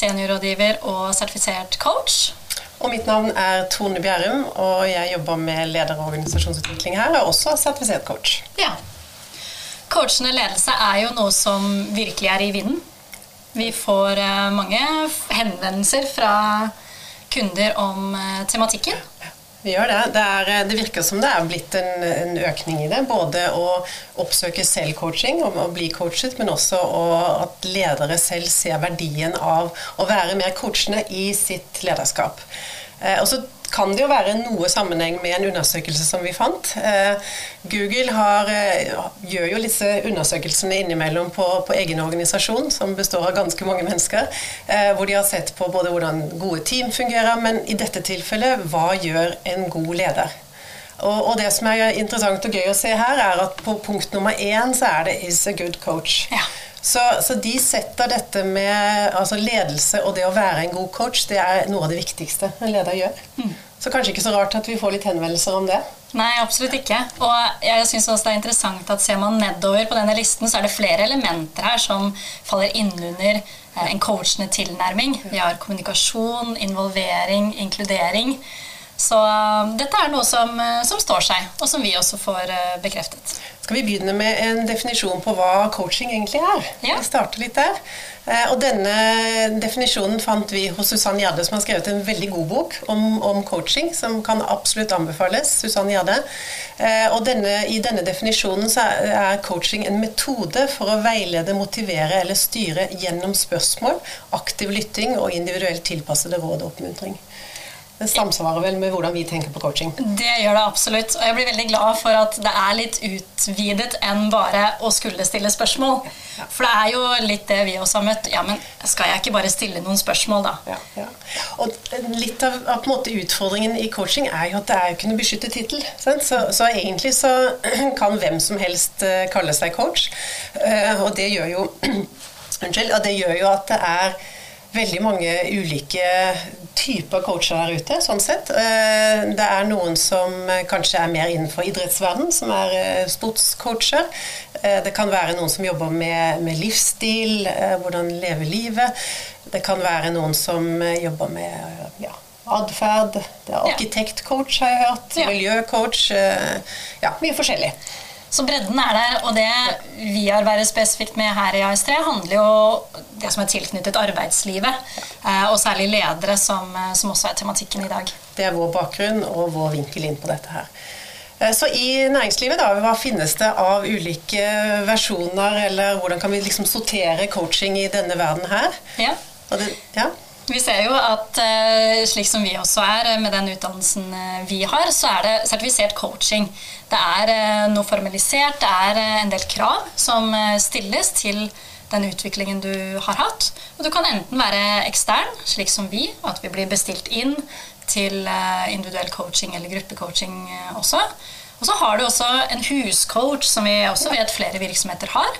seniorrådgiver og sertifisert coach. Og mitt navn er Tone Bjerrum, og jeg jobber med leder- og organisasjonsutvikling her. Og også sertifisert coach. Ja. Coachende ledelse er jo noe som virkelig er i vinden. Vi får eh, mange henvendelser fra kunder om eh, tematikken. Vi gjør det. Det, er, det, virker som det er blitt en, en, økning i det. Både å oppsøke selvcoaching og, og bli coachet, men også å, at ledere selv ser verdien av å være mer coachende i sitt lederskap. Eh, og så kan det jo være noe sammenheng med en undersøkelse som vi fant. Eh, Google har, eh, gjør jo disse undersøkelsene innimellom på, på, egen organisasjon, som består av ganske mange mennesker, eh, hvor de har sett på både hvordan gode team fungerer, men i dette tilfellet hva gjør en god leder? Og, og, det som er interessant og gøy å se her, er at på punkt nummer én så er det 'is a good coach'. Ja. Så, så, de setter dette med altså ledelse og det å være en god coach, det er noe av det viktigste en leder gjør. Mm. Så kanskje ikke så rart at vi får litt henvendelser om det. Nei, absolutt ikke. Og jeg syns også det er interessant at ser man nedover på denne listen, så er det flere elementer her som faller innunder eh, en coachende tilnærming. Vi har kommunikasjon, involvering, inkludering. Så um, dette er noe som, uh, som, står seg, og som vi også får uh, bekreftet. Skal vi begynne med en definisjon på hva coaching egentlig er? Ja. Vi starter litt der. Uh, og denne definisjonen fant vi hos Susanne Gjerde, som har skrevet en veldig god bok om, om coaching, som kan absolutt anbefales. Susanne Gjerde. Og denne, i denne definisjonen så er coaching en metode for å veilede, motivere eller styre gjennom spørsmål, aktiv lytting og individuelt tilpassede råd og oppmuntring. Det samsvarer vel med hvordan vi tenker på coaching? Det gjør det absolutt. Og jeg blir veldig glad for at det er litt utvidet enn bare å skulle stille spørsmål. For det er jo litt det vi også har møtt. Ja, men skal jeg ikke bare stille noen spørsmål, da? Ja, ja. Og litt av, av måte, utfordringen i coaching er jo at det er jo ikke noe beskyttet tittel. Så, så, egentlig så kan hvem som helst eh, kalle seg coach. Eh, og det gjør jo Unnskyld. Og det gjør jo at det er veldig mange ulike typer coacher der ute, sånn sett. Eh, det er noen som kanskje er mer innenfor idrettsverden, som er eh, sportscoacher. Eh, det kan være noen som jobber med, med livsstil, hvordan leve livet. Det kan være noen som jobber med ja, atferd. Er arkitektcoach, har jeg hørt. Miljøcoach. Ja, mye forskjellig. Så bredden er der, og det vi arbeider spesifikt med her i AS3, handler jo det som er tilknyttet arbeidslivet, eh, og særlig ledere, som, eh, som også er tematikken i dag. Det er vår bakgrunn og vår vinkel inn på dette her. Eh, så i næringslivet, da, hva finnes det av ulike versjoner, eller hvordan kan vi liksom sortere coaching i denne verden her? Ja. Det, ja. Vi ser jo at eh, slik som vi også er eh, med den utdannelsen eh, vi har, så er det sertifisert coaching. Det er noe formalisert, det er en del krav som stilles til den utviklingen du har hatt. Og du kan enten være ekstern, slik som vi, at vi blir bestilt inn til individuell coaching eller gruppecoaching også. Og så har du også en huscoach, som vi også vet flere virksomheter har.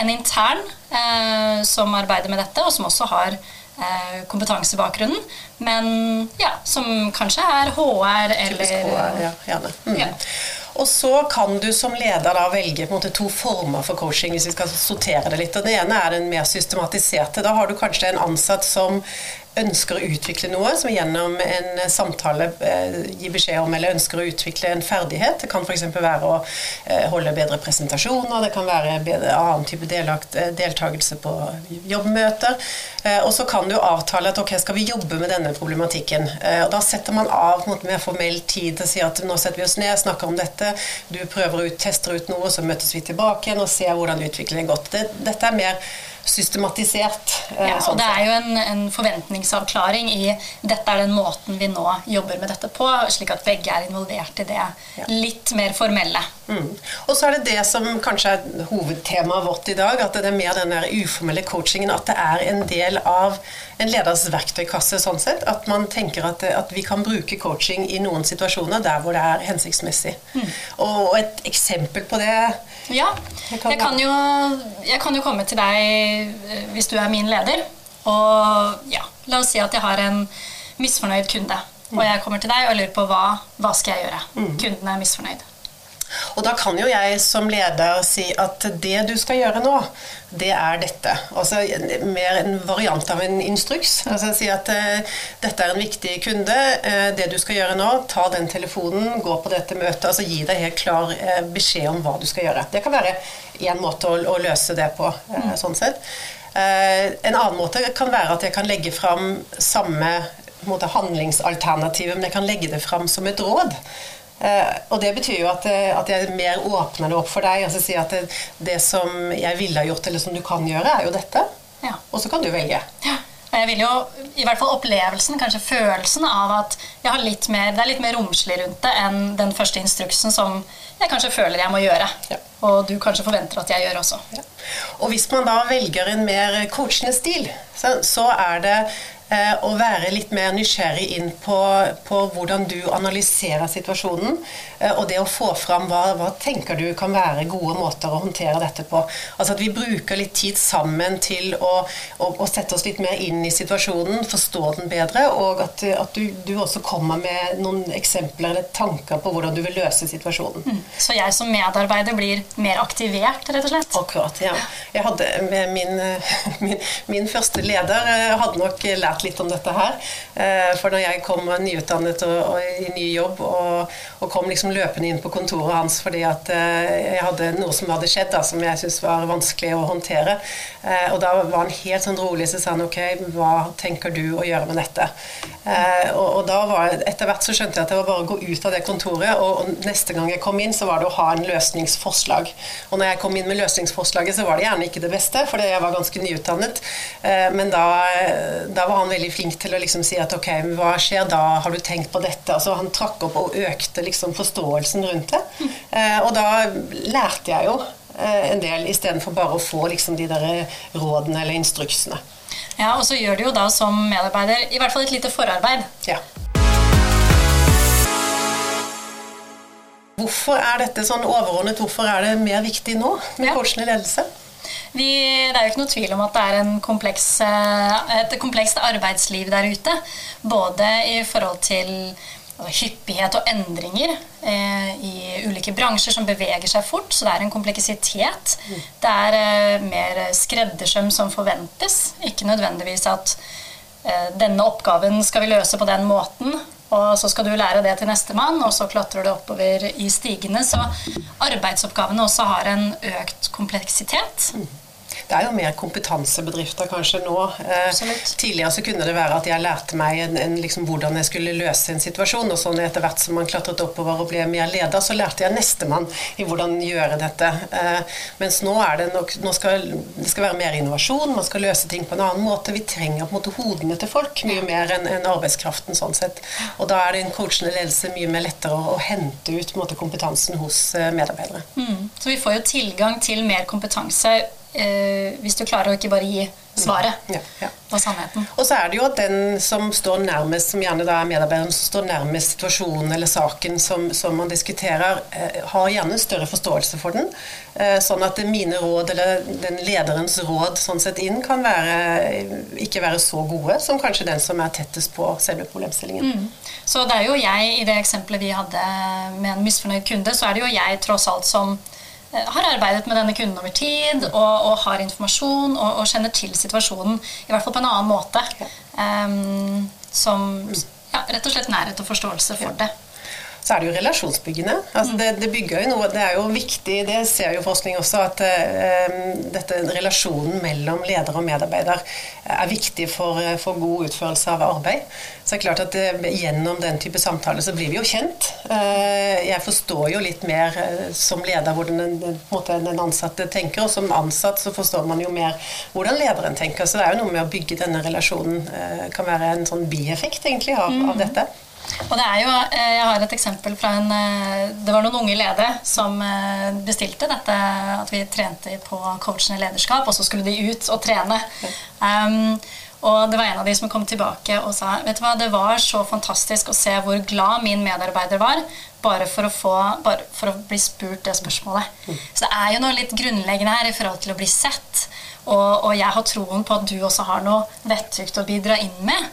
En intern eh, som arbeider med dette, og som også har Eh, kompetansebakgrunnen, men ja, som kanskje er HR eller HR, ja, gjerne. Mm. Ja. Og så kan du som leder da velge på en måte to former for coaching, hvis vi skal sortere det litt. Og Det ene er den mer systematiserte. Da har du kanskje en ansatt som ønsker å utvikle noe, som gjennom en samtale eh, gir beskjed om eller ønsker å utvikle en ferdighet. Det kan f.eks. være å eh, holde bedre presentasjoner, det kan være bedre, annen type delakt, eh, deltakelse på jobbmøter. Og så kan du avtale at ok, skal vi jobbe med denne problematikken. Og Da setter man av måte mer formell tid og sier at nå setter vi oss ned, snakker om dette, du prøver ut, tester ut noe, så møtes vi tilbake igjen og ser hvordan utviklingen er gått. Det, dette er mer systematisert. Eh, ja, og det er jo en, en, forventningsavklaring i dette er den måten vi nå jobber med dette på, slik at begge er involvert i det litt mer formelle. Mm. Og så er det det som kanskje er hovedtemaet vårt i dag, at det er mer den der uformelle coachingen. At det er en del av en leders verktøykasse sånn sett. At man tenker at, at vi kan bruke coaching i noen situasjoner der hvor det er hensiktsmessig. Mm. Og et eksempel på det Ja, jeg kan, jo, jeg kan jo komme til deg eh, hvis du er min leder. Og ja, la oss si at jeg har en misfornøyd kunde. Og jeg kommer til deg og lurer på hva, hva skal jeg gjøre. Mm. Kunden er misfornøyd. Og da kan jo jeg som leder si at det du skal gjøre nå, det er dette. Altså mer en variant av en instruks. Altså si at uh, dette er en viktig kunde. Uh, det du skal gjøre nå, ta den telefonen, gå på dette møtet. Altså gi deg helt klar uh, beskjed om hva du skal gjøre. Det kan være én måte å, å, løse det på, mm. sånn sett. en annen måte kan være at jeg kan legge fram samme måte, handlingsalternativet, men jeg kan legge det fram som et råd. Eh, og det betyr jo at, eh, at, jeg mer åpner det opp for deg. altså si at det, det, som jeg ville ha gjort, eller som du kan gjøre, er jo dette. Ja. Og så kan du velge. Ja. Og jeg vil jo, i hvert fall opplevelsen, kanskje følelsen av at jeg har litt mer, det er litt mer romslig rundt det enn den første instruksen som jeg kanskje føler jeg må gjøre. Ja. Og du kanskje forventer at jeg gjør også. Ja. Og hvis man da velger en mer coachende stil, så, så er det Eh, å være litt mer nysgjerrig inn på, på, hvordan du analyserer situasjonen. Eh, og det å få fram hva, hva tenker du kan være gode måter å håndtere dette på. Altså At vi bruker litt tid sammen til å, å, å sette oss litt mer inn i situasjonen, forstå den bedre, og at, at du, du, også kommer med noen eksempler eller tanker på hvordan du vil løse situasjonen. Mm. Så jeg som medarbeider blir mer aktivert, rett og slett? Akkurat, ja. Jeg hadde min, min, min første leder eh, hadde nok lært lært litt om dette her. Eh, for når jeg kom nyutdannet og, og i ny jobb og, og, kom liksom løpende inn på kontoret hans fordi at eh, jeg hadde noe som hadde skjedd da, som jeg syntes var vanskelig å håndtere, eh, og da var han helt sånn rolig så sa han ok, hva tenker du å gjøre med dette? Og, og da var etter hvert så skjønte jeg at det var bare å gå ut av det kontoret, og, neste gang jeg kom inn, så var det å ha en løsningsforslag. Og når jeg kom inn med løsningsforslaget, så var det gjerne ikke det beste, fordi jeg var ganske nyutdannet, men da, da var han veldig flink til å liksom si at ok, hva skjer da, har du tenkt på dette? Altså Han trakk opp og økte liksom forståelsen rundt det. Mm. Eh, og da lærte jeg jo eh, en del istedenfor bare å få liksom de der rådene eller instruksene. Ja, og så gjør du jo da som medarbeider i hvert fall et lite forarbeid. Ja. Hvorfor er dette sånn overordnet? Hvorfor er det mer viktig nå med ja. coachende ledelse? Vi, det er jo ikke noe tvil om at det er kompleks, eh, et komplekst arbeidsliv der ute. Både i forhold til altså, hyppighet og endringer eh, i ulike bransjer som beveger seg fort. Så det er en kompleksitet. Mm. Det er eh, mer skreddersøm som forventes. Ikke nødvendigvis at eh, denne oppgaven skal vi løse på den måten. Og så skal du lære det til nestemann, og så klatrer du oppover i stigene. Så arbeidsoppgavene også har en økt kompleksitet. Det er jo mer kompetansebedrifter kanskje nå. Eh, tidligere så kunne det være at jeg lærte meg en, en, liksom, hvordan jeg skulle løse en situasjon. Og sånn etter hvert som man klatret oppover og ble mer leder, så lærte jeg nestemann i hvordan gjøre dette. Eh, mens nå er det nok nå skal, det skal være mer innovasjon, man skal løse ting på en annen måte. Vi trenger på en måte hodene til folk mye mer enn en arbeidskraften sånn sett. Og da er det en coachende ledelse mye mer lettere å, å hente ut måte, kompetansen hos eh, medarbeidere. Mm. Så vi får jo tilgang til mer kompetanse eh, hvis du klarer å ikke bare gi svaret ja, ja. og sannheten. Og så er det jo at den som står nærmest, som gjerne da er medarbeideren som står nærmest situasjonen eller saken som, som man diskuterer, eh, har gjerne større forståelse for den. Eh, sånn at mine råd, eller den lederens råd sånn sett inn, kan være, ikke være så gode som kanskje den som er tettest på selve problemstillingen. Mm. Så det er jo jeg, i det eksempelet vi hadde med en misfornøyd kunde, så er det jo jeg tross alt som har arbeidet med denne kunden over tid og, og har informasjon og, og, kjenner til situasjonen i hvert fall på en annen måte. Um, som ja, rett og slett nærhet og forståelse for det så er det jo relasjonsbyggende. Altså det, det, bygger jo noe, det er jo viktig, det ser jo forskning også, at uh, dette relasjonen mellom leder og medarbeider er viktig for, for god utførelse av arbeid. Så det er klart at det, eh, Gjennom den type samtaler så blir vi jo kjent. Uh, jeg forstår jo litt mer som leder hvordan den, den, ansatte tenker, og som ansatt så forstår man jo mer hvordan lederen tenker. Så det er jo noe med å bygge denne relasjonen. kan være en sånn bieffekt egentlig av, av mm. dette. Og det er jo, eh, Jeg har et eksempel fra en eh, Det var noen unge ledere som eh, bestilte dette at vi trente på coachende lederskap, og så skulle de ut og trene. Um, og det var en av de som kom tilbake og sa vet du hva, det var så fantastisk å se hvor glad min medarbeider var bare for å, få, bare for å bli spurt det spørsmålet. Så det er jo noe litt grunnleggende her i forhold til å bli sett. Og, og jeg har troen på at du også har noe vettugt å bidra inn med.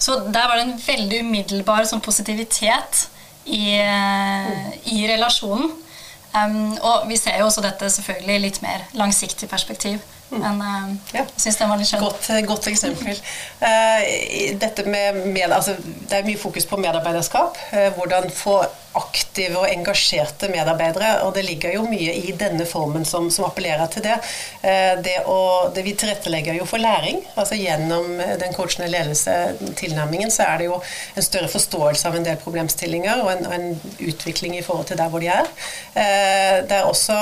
Så der var det en veldig umiddelbar sånn positivitet i, i relasjonen. Um, og vi ser jo også dette selvfølgelig i litt mer langsiktig perspektiv. Men uh, ja. jeg syns den var litt skjønn. Godt, godt eksempel. uh, dette med, med altså, det er mye fokus på medarbeiderskap. Uh, hvordan få aktive og engasjerte medarbeidere. Og det ligger jo mye i denne formen som, som appellerer til det. det, å, det vi tilrettelegger jo for læring. altså Gjennom den coachende ledelse-tilnærmingen så er det jo en større forståelse av en del problemstillinger og en, og en utvikling i forhold til der hvor de er. det er også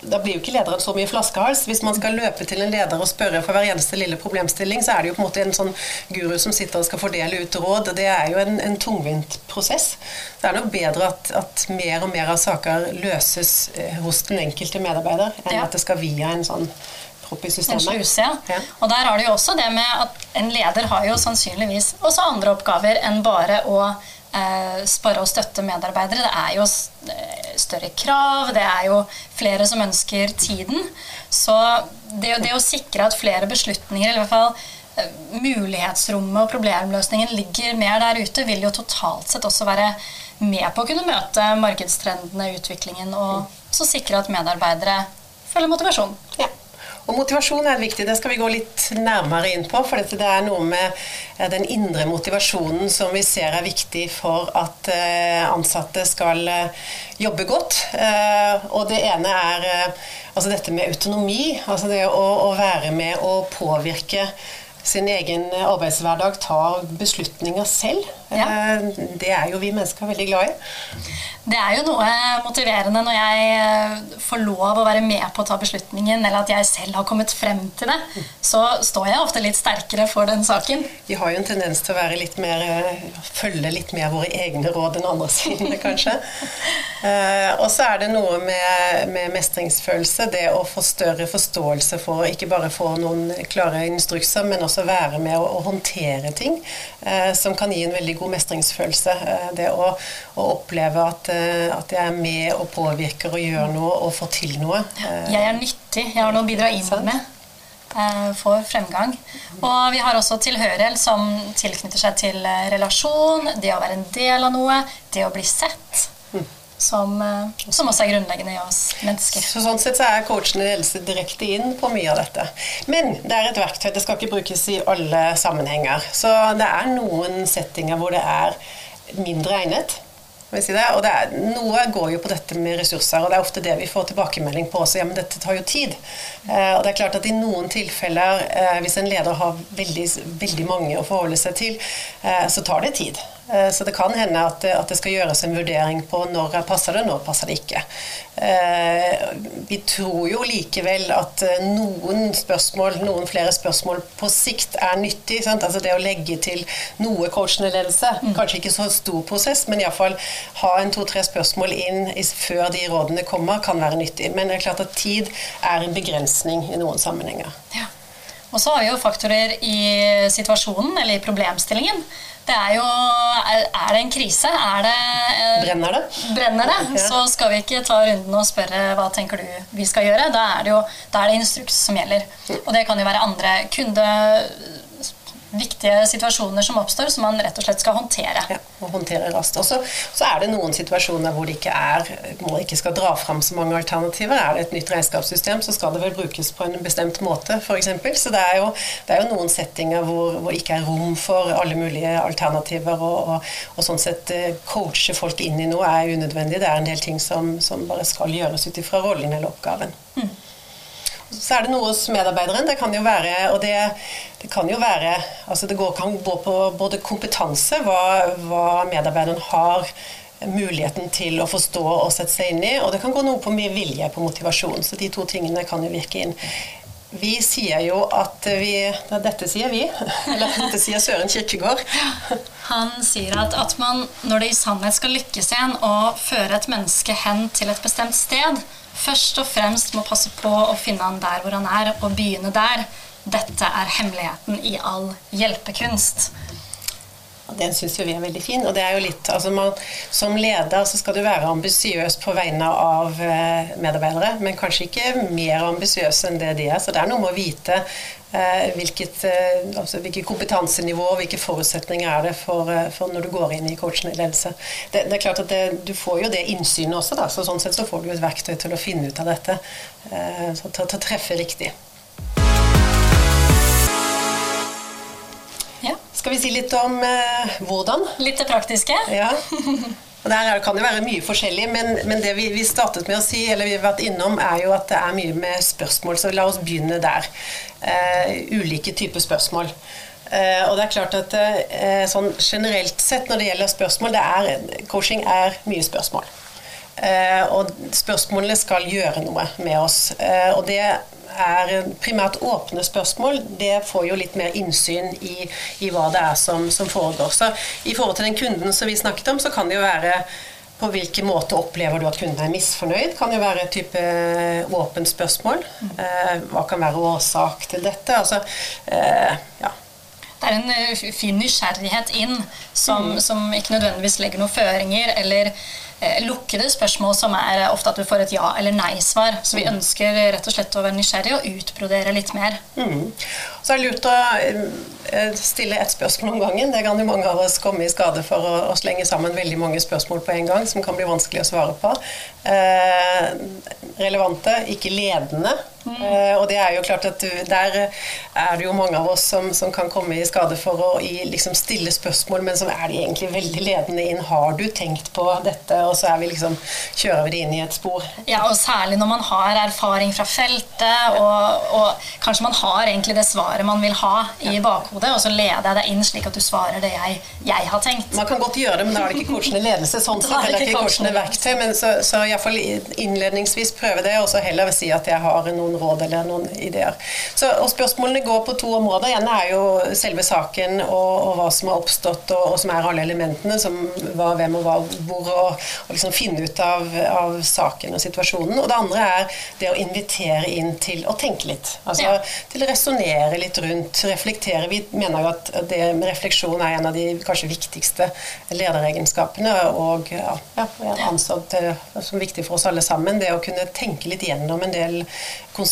da blir jo ikke lederen så mye flaskehals. Hvis man skal løpe til en leder og spørre for hver eneste lille problemstilling, så er det jo på en måte en sånn guru som sitter og skal fordele ut råd. Det er jo en, en tungvint prosess. Det er nok bedre at, at, mer og mer av saker løses eh, hos den enkelte medarbeider, enn ja. at det skal via en sånn propp i systemet. En sluse, ja. ja. Og der har du jo også det med at en leder har jo sannsynligvis også andre oppgaver enn bare å eh, spare og støtte medarbeidere. Det er jo eh, større krav, det er jo flere som ønsker tiden. Så det, det å sikre at flere beslutninger, eller i hvert fall eh, mulighetsrommet og problemløsningen ligger mer der ute, vil jo totalt sett også være med på å kunne møte markedstrendene, utviklingen, og så sikre at medarbeidere følger motivasjon. Ja. Og motivasjon er viktig. Det skal vi gå litt nærmere inn på. For det er noe med eh, den indre motivasjonen som vi ser er viktig for at eh, ansatte skal eh, jobbe godt. Og det ene er altså dette med autonomi. Altså det å, å være med å påvirke sin egen arbeidshverdag, ta beslutninger selv. Ja. Det er jo vi mennesker veldig glad i. Det er jo noe motiverende når jeg eh, får lov å være med på å ta beslutningen, eller at jeg selv har kommet frem til det. Så står jeg ofte litt sterkere for den saken. Vi har jo en tendens til å være litt mer, eh, følge litt mer våre egne råd enn andre sine, kanskje. eh, og så er det noe med, med, mestringsfølelse. Det å få større forståelse for ikke bare få noen klare instrukser, men også være med å, å håndtere ting eh, som kan gi en veldig god mestringsfølelse. Eh, det å, å oppleve at Eh, at jeg er med og påvirker og gjør noe og får til noe. Jeg er nyttig. Jeg har noe å bidra inn med. For fremgang. Og vi har også tilhørighet som tilknytter seg til eh, relasjon, det å være en del av noe, det å bli sett. Som, som, også er grunnleggende i oss mennesker. Så Sånn sett så er coachen ledelse direkte inn på mye av dette. Men det er et verktøy. Det skal ikke brukes i alle sammenhenger. Så det er noen settinger hvor det er mindre egnet. Si og er, noe går jo på dette med ressurser, og det er ofte det vi får tilbakemelding på også. Ja, men dette tar jo tid. Eh, og det er klart at i noen tilfeller, eh, hvis en leder har veldig, veldig mange å forholde seg til, eh, så tar det tid. Eh, så det kan hende at det, at det, skal gjøres en vurdering på når passer det, når passer det ikke. Eh, vi tror jo likevel at eh, noen spørsmål, noen flere spørsmål på sikt er nyttig. Sant? Altså det å legge til noe coachende ledelse, mm. kanskje ikke så stor prosess, men iallfall ha en to-tre spørsmål inn før de rådene kommer, kan være nyttig. Men det er klart at tid er en begrensning i noen sammenhenger. Ja. Og så har vi jo faktorer i situasjonen, eller i problemstillingen. Det er jo Er det en krise? Er det eh, Brenner det? Brenner det, ja. Så skal vi ikke ta runden og spørre hva tenker du vi skal gjøre. Da er det jo da er det instruks som gjelder. Og det kan jo være andre kunde viktige situasjoner som oppstår, som man rett og slett skal håndtere. Ja, og håndtere raskt. Og så, er det noen situasjoner hvor det ikke er, man ikke skal dra fram så mange alternativer. Er det et nytt regnskapssystem, så skal det vel brukes på en bestemt måte, f.eks. Så det er, jo, det er, jo, noen settinger hvor, det ikke er rom for alle mulige alternativer. Og, og, og sånn sett eh, coache folk inn i noe er unødvendig. Det er en del ting som, som bare skal gjøres ut ifra rollen eller oppgaven. Mm. Så er det noe hos medarbeideren. Det kan jo være og det, det kan jo være altså Det går, kan gå på både kompetanse, hva, hva, medarbeideren har muligheten til å forstå og sette seg inn i, og det kan gå noe på mye vilje, på motivasjon. Så de to tingene kan jo virke inn. Vi sier jo at vi Dette sier vi, eller dette sier Søren Kirkegård. Han sier at, at man, når det i sannhet skal lykkes igjen å føre et menneske hen til et bestemt sted, først og fremst må passe på å finne han der hvor han er, og begynne der. Dette er hemmeligheten i all hjelpekunst. Den syns vi er veldig fin. Og det er jo litt altså man, Som leder så skal du være ambisiøs på vegne av eh, medarbeidere, men kanskje ikke mer ambisiøs enn det de er. Så det er noe med å vite eh, hvilket, eh, altså, hvilket kompetansenivå og hvilke forutsetninger er det for, eh, for, når du går inn i coachende ledelse. Det, det, er klart at det, Du får jo det innsynet også, da, så sånn sett så får du et verktøy til å finne ut av dette. Eh, til å treffe riktig. Skal vi si litt om eh, hvordan? Litt det praktiske? Ja. Og Der kan det være mye forskjellig, men, men, det vi, vi, startet med å si, eller vi har vært innom, er jo at det er mye med spørsmål. Så la oss begynne der. Eh, ulike typer spørsmål. Eh, og det er klart at eh, sånn generelt sett når det gjelder spørsmål, det er, coaching er mye spørsmål. Eh, og spørsmålene skal gjøre noe med oss. Eh, og det er primært åpne spørsmål, det får jo litt mer innsyn i, i hva det er som, som, foregår. Så I forhold til den kunden som vi snakket om, så kan det jo være på hvilken måte opplever du at kunden er misfornøyd? Kan jo være et type eh, åpent spørsmål. Eh, hva kan være årsak til dette? Altså, eh, ja. Det er en fin nysgjerrighet inn som, mm. som ikke nødvendigvis legger noen føringer eller lukkede spørsmål som er ofte at du får et ja- eller nei-svar. Så vi mm. ønsker rett og slett å være nysgjerrig og utbrodere litt mer. Mm. Så er det lurt å eh, stille ett spørsmål om gangen. Det kan jo mange av oss komme i skade for å, å, slenge sammen veldig mange spørsmål på en gang, som kan bli vanskelig å svare på. Eh, relevante, ikke ledende. Mm. Uh, og det er jo klart at du, der er det jo mange av oss som, som kan komme i skade for å i, liksom stille spørsmål, men som er de egentlig veldig ledende inn. Har du tenkt på dette? Og så er vi liksom, kjører vi det inn i et spor. Ja, og særlig når man har erfaring fra feltet, og, og kanskje man har egentlig det svaret man vil ha i bakhodet, og så leder jeg deg inn slik at du svarer det jeg, jeg, har tenkt. Man kan godt gjøre det, men da er det ikke coachende ledelse, sånn sett, heller ikke coachende verktøy. Men så, så iallfall innledningsvis prøve det, og så heller si at jeg har noen råd eller noen ideer. Så, og Spørsmålene går på to områder. En er jo selve saken og, og hva som har oppstått, og, og, som er alle elementene. som hva, hvem og hva, hvor, og, og liksom finne ut av, av, saken og situasjonen. Og det andre er det å invitere inn til å tenke litt. Altså ja. til å resonnere litt rundt, reflektere. Vi mener jo at det med refleksjon er en av de kanskje viktigste lederegenskapene, og ja, ja, ansatt som viktig for oss alle sammen. Det å kunne tenke litt gjennom en del konsekvenser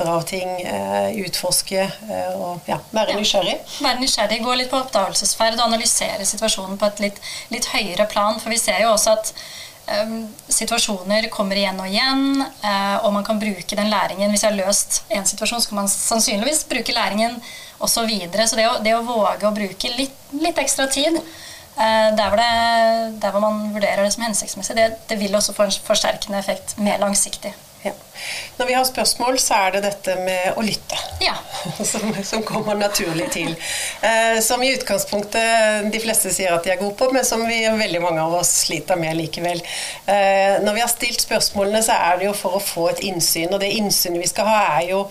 av ting, eh, utforske eh, og ja, være nysgjerrig. Være nysgjerrig, gå litt på oppdagelsesferd og analysere situasjonen på et litt, litt høyere plan. For vi ser jo også at um, situasjoner kommer igjen og igjen, uh, og man kan bruke den læringen. Hvis jeg har løst en situasjon, så kan man sannsynligvis bruke læringen også Så, videre. så det å, det å, våge å bruke litt, litt ekstra tid der hvor, det, der hvor, man vurderer det som hensiktsmessig, det, det vil også få en forsterkende effekt mer langsiktig. Ja. Når vi har spørsmål, så er det dette med å lytte ja. som, som, kommer naturlig til. Eh, som i utgangspunktet de fleste sier at de er gode på, men som vi, veldig mange av oss sliter med likevel. Eh, når vi har stilt spørsmålene, så er det jo for å få et innsyn, og det innsynet vi skal ha, er jo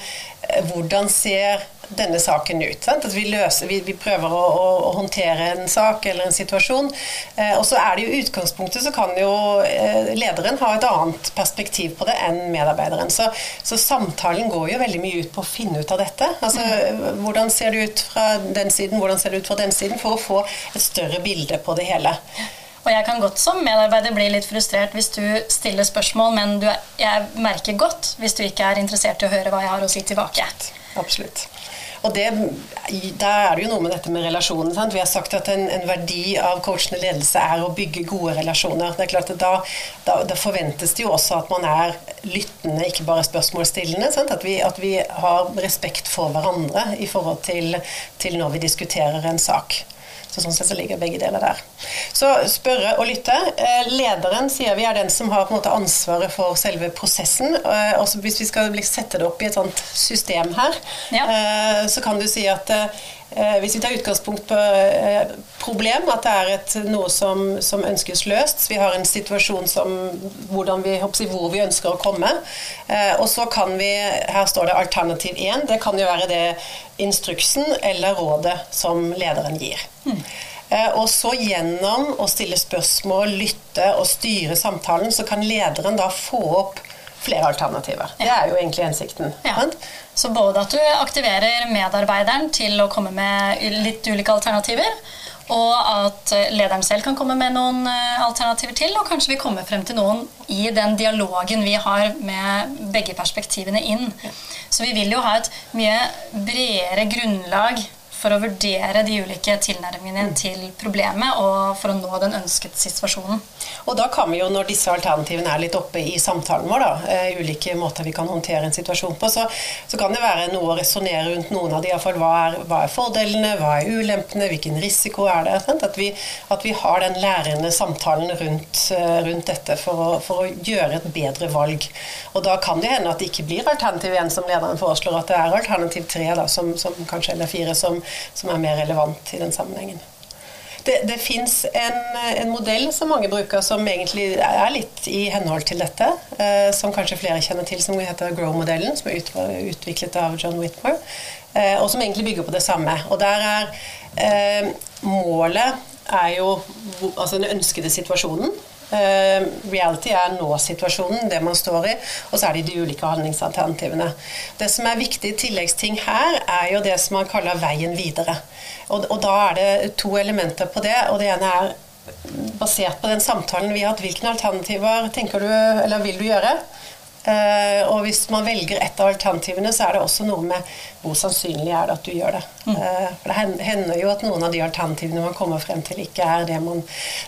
eh, hvordan ser denne saken ut. At vi, løser, vi, vi prøver å, å, å, håndtere en sak eller en situasjon. Eh, og så er det jo utgangspunktet så kan jo eh, lederen ha et annet perspektiv på det enn medarbeideren. Så, så, samtalen går jo veldig mye ut på å finne ut av dette. Altså, mm. Hvordan ser det ut fra den siden, hvordan ser det ut fra den siden, for å få et større bilde på det hele. Og jeg kan godt som medarbeider bli litt frustrert hvis du stiller spørsmål, men du, jeg merker godt hvis du ikke er interessert i å høre hva jeg har å si tilbake. Absolutt. Og det, der er det jo noe med dette med relasjonen. Sant? Vi har sagt at en, en, verdi av coachende ledelse er å bygge gode relasjoner. Det er klart at da, da, da forventes det jo også at man er lyttende, ikke bare spørsmålsstillende. At vi, at, vi, har respekt for hverandre i forhold til, til når vi diskuterer en sak. Så sånn sett så ligger begge deler der. Så spørre og lytte. Eh, lederen sier vi er den som har på en måte ansvaret for selve prosessen. Eh, også hvis vi skal sette det opp i et sånt system her, ja. Eh, så kan du si at hvis vi tar utgangspunkt på problem, at det er et, noe som, som, ønskes løst Vi har en situasjon som vi, hvor vi ønsker å komme. Og så kan vi Her står det alternativ 1. Det kan jo være det instruksen eller rådet som lederen gir. Mm. Og så gjennom å stille spørsmål, lytte og styre samtalen, så kan lederen da få opp flere alternativer. Det er jo egentlig hensikten. Ja. Så både at du aktiverer medarbeideren til å komme med litt ulike alternativer, Og at lederen selv kan komme med noen alternativer til, og kanskje vi kommer frem til noen i den dialogen vi har med begge perspektivene inn. Så vi vil jo ha et mye bredere grunnlag for å vurdere de ulike tilnærmingene mm. til problemet og for å nå den ønskede situasjonen. Og da kan vi jo, når disse alternativene er litt oppe i samtalen vår, da, uh, ulike måter vi kan håndtere en situasjon på, så, så kan det være noe å resonnere rundt noen av de, iallfall hva, er, hva er fordelene, hva er ulempene, hvilken risiko er det? At vi, at vi, har den lærende samtalen rundt, uh, rundt dette for å, for å, gjøre et bedre valg. Og da kan det hende at det ikke blir alternativ 1 som lederen foreslår, at det er alternativ 3 da, som, som kanskje eller 4 som, som er mer relevant i den sammenhengen. Det, det fins en, en, modell som mange bruker som egentlig er litt i henhold til dette, eh, som kanskje flere kjenner til, som heter Grow-modellen, som er ut, utviklet av John Whitmore, eh, og som egentlig bygger på det samme. Og der er eh, målet er jo altså den ønskede situasjonen. Uh, reality er nå-situasjonen, det man står i, og så er det de ulike handlingsalternativene. Det som er viktig tilleggsting her, er jo det som man kaller veien videre. Og, og da er det to elementer på det, og det ene er basert på den samtalen vi har hatt, hvilke alternativer tenker du, eller vil du gjøre? Uh, og hvis man velger et av alternativene, så er det også noe med hvor sannsynlig er det at du gjør det. Mm. Uh, for det hender jo at noen av de alternativene man kommer frem til, ikke er det man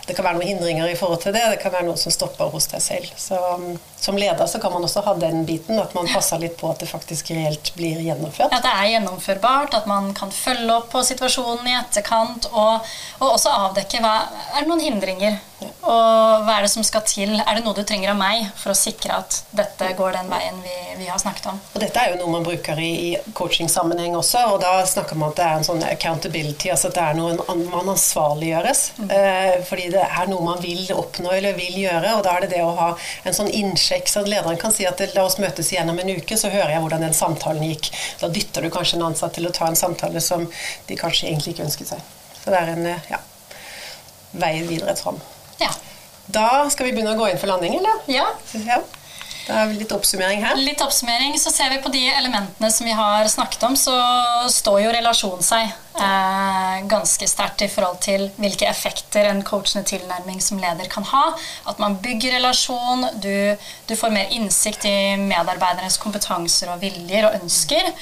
Det kan være noen hindringer i forhold til det, det kan være noe som stopper hos deg selv. Så um, som leder så kan man også ha den biten, at man passer litt på at det faktisk reelt blir gjennomført. At det er gjennomførbart, at man kan følge opp på situasjonen i etterkant, og, og også avdekke hva Er det noen hindringer? Og hva er det som skal til? Er det noe du trenger av meg for å sikre at dette går den veien vi, vi har snakket om? Og dette er jo noe man bruker i, i coachingsammenheng også, og da snakker man at det er en sånn accountability, altså at det er noe man ansvarliggjøres. Mm. Eh, fordi det er noe man vil oppnå eller vil gjøre, og da er det det å ha en sånn innsjekk, så lederen kan si at la oss møtes igjen om en uke, så hører jeg hvordan den samtalen gikk. Da dytter du kanskje en ansatt til å ta en samtale som de kanskje egentlig ikke ønsket seg. Så det er en eh, ja, vei videre fram. Ja. Da skal vi begynne å gå inn for landing, eller? Ja. ja. Da er vi litt oppsummering her. Litt oppsummering. Så ser vi på de elementene som vi har snakket om, så står jo relasjon seg eh, ganske sterkt i forhold til hvilke effekter en coachende tilnærming som leder kan ha. At man bygger relasjon, du, du får mer innsikt i medarbeidernes kompetanser og viljer og ønsker.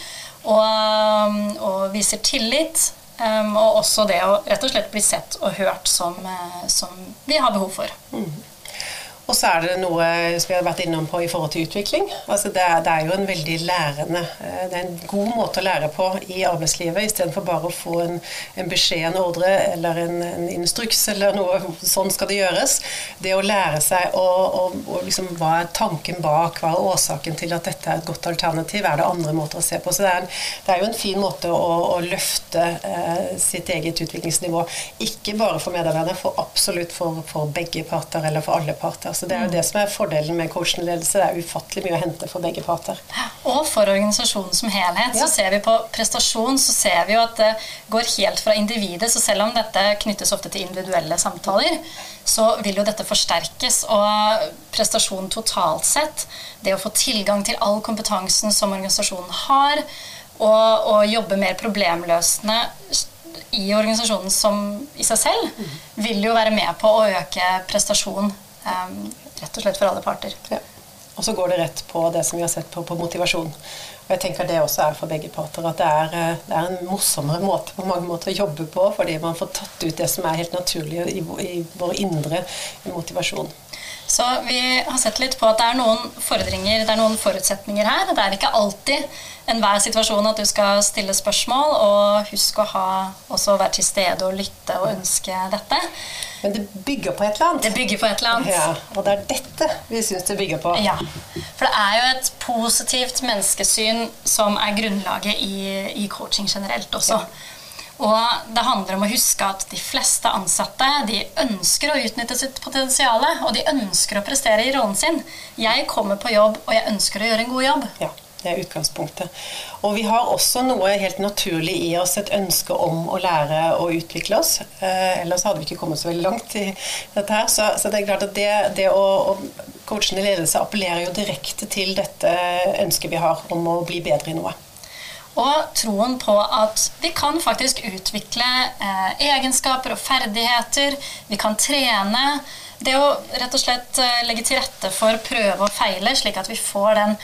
Og, og viser tillit. Um, og også det å rett og slett bli sett og hørt som, uh, som vi har behov for. Mm. Og så er det noe som vi har vært innom på i forhold til utvikling. Altså det, er, det er jo en veldig lærende eh, Det er en god måte å lære på i arbeidslivet, istedenfor bare å få en, en, beskjed, en ordre eller en, en, instruks eller noe sånn skal det gjøres. Det å lære seg å, å, å liksom, Hva er tanken bak? Hva er årsaken til at dette er et godt alternativ? Er det andre måter å se på? Så det er, en, det er jo en fin måte å, å løfte eh, sitt eget utviklingsnivå. Ikke bare for medarbeiderne, for absolutt for, for begge parter eller for alle parter. Så Det er jo det som er fordelen med coachende ledelse. Det er ufattelig mye å hente for begge parter. Og for organisasjonen som helhet. Ja. Så ser vi på prestasjon så ser vi jo at det går helt fra individet. Så selv om dette knyttes ofte til individuelle samtaler, så vil jo dette forsterkes. Og prestasjon totalt sett, det å få tilgang til all kompetansen som organisasjonen har, og, og jobbe mer problemløsende i organisasjonen som i seg selv, mm. vil jo være med på å øke prestasjon Um, rett og slett for alle parter. Ja. Og så går det rett på det som vi har sett på, på motivasjon. Og jeg tenker det også er for begge parter. At det er, eh, det er, en morsommere måte på mange måter å jobbe på, fordi man får tatt ut det som er helt naturlig i, i vår indre motivasjon. Så vi har sett litt på at det er noen fordringer, det er noen forutsetninger her. Det er ikke alltid enhver situasjon at du skal stille spørsmål, og husk å ha, også være til stede og lytte og ønske dette. Men det bygger på et eller annet. Det bygger på et eller annet. Ja, Og det er dette vi syns det bygger på. Ja. For det er jo et positivt menneskesyn som er grunnlaget i, i coaching generelt også. Ja. Og det handler om å huske at de fleste ansatte de ønsker å utnytte sitt potensial, og de ønsker å prestere i rollen sin. Jeg kommer på jobb, og jeg ønsker å gjøre en god jobb. Ja. Det er utgangspunktet. Og vi har også noe helt naturlig i oss, et ønske om å lære å utvikle oss. Eh, ellers hadde vi ikke kommet så veldig langt i dette her. Så, så det er klart at det, det å, å coachende ledelse appellerer jo direkte til dette ønsket vi har om å bli bedre i noe. Og troen på at vi kan faktisk utvikle eh, egenskaper og ferdigheter. Vi kan trene. Det å rett og slett eh, legge til rette for prøve og feile, slik at vi får den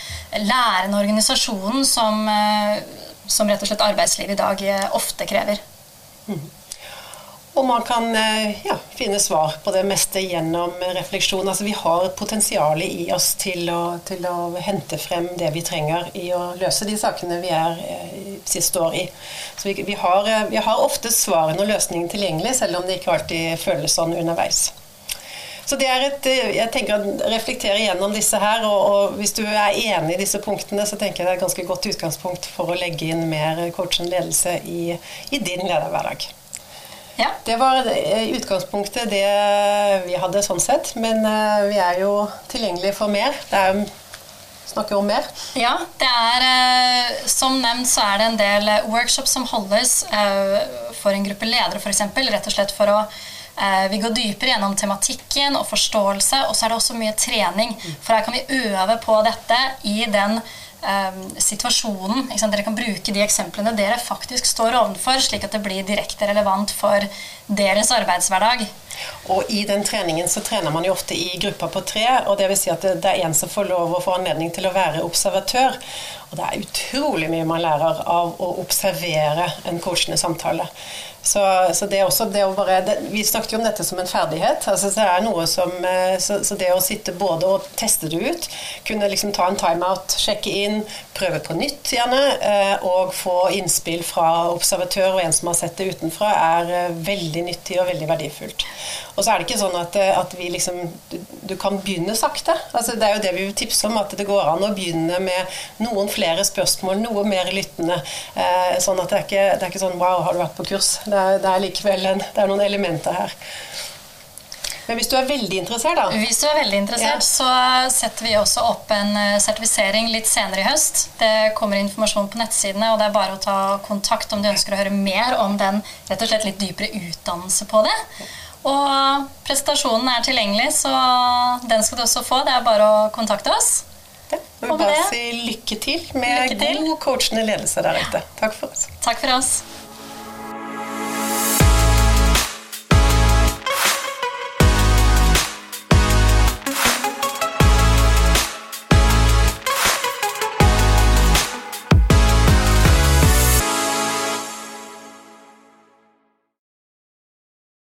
lærende organisasjonen som, eh, som rett og slett arbeidslivet i dag eh, ofte krever. Mm. Og man kan eh, ja, finne svar på det meste gjennom refleksjon. Altså, vi har potensialet i oss til å, til å, hente frem det vi trenger i å løse de sakene vi er, siste år i. Så vi, vi, har, eh, vi har, ofte svarene og løsningen tilgjengelig, selv om det ikke alltid føles sånn underveis. Så det er et, jeg tenker å reflektere gjennom disse her, og, og, hvis du er enig i disse punktene, så tenker jeg det er et ganske godt utgangspunkt for å legge inn mer coachende ledelse i, i din lederhverdag. Ja. Det var i utgangspunktet det vi hadde sånn sett. Men eh, vi er jo tilgjengelige for mer. Det er snakker om mer? Ja, det er eh, som nevnt så er det en del workshops som holdes eh, for en gruppe ledere f.eks. Rett og slett for å vi går dypere gjennom tematikken og forståelse, og så er det også mye trening. For her kan vi øve på dette i den um, situasjonen. Dere kan bruke de eksemplene dere faktisk står ovenfor, slik at det blir direkte relevant for deres arbeidshverdag. Og i den treningen så trener man jo ofte i grupper på tre, og vil si at det er en som får lov å få anledning til å være observatør. Og det er utrolig mye man lærer av å observere en coachende samtale. Så, så, det er også det å bare det, Vi snakket jo om dette som en ferdighet. altså det er noe som, eh, så, så, det å sitte både og teste det ut, kunne liksom ta en timeout, sjekke inn, prøve på nytt gjerne, eh, og få innspill fra observatør og en som har sett det utenfra, er eh, veldig nyttig og veldig verdifullt. Og så er det ikke sånn at, at vi liksom du, du, kan begynne sakte. altså Det er jo det vi vil tipse om, at det går an å begynne med noen flere spørsmål, noe mer lyttende. sånn at det er ikke, det er ikke sånn Wow, har du vært på kurs? Det er, det er likevel en, det er noen elementer her. Men hvis du er veldig interessert, da Hvis du er veldig interessert, ja. så setter vi også opp en eh, sertifisering litt senere i høst. Det kommer informasjon på nettsidene, og det er bare å ta kontakt om du ønsker å høre mer om den rett og slett litt dypere utdannelse på det. Og presentasjonen er tilgjengelig, så den skal du også få. Det er bare å kontakte oss. Ja, Og bare si lykke til med lykke til. god coachende ledelse der ute. Takk for oss. Takk for oss.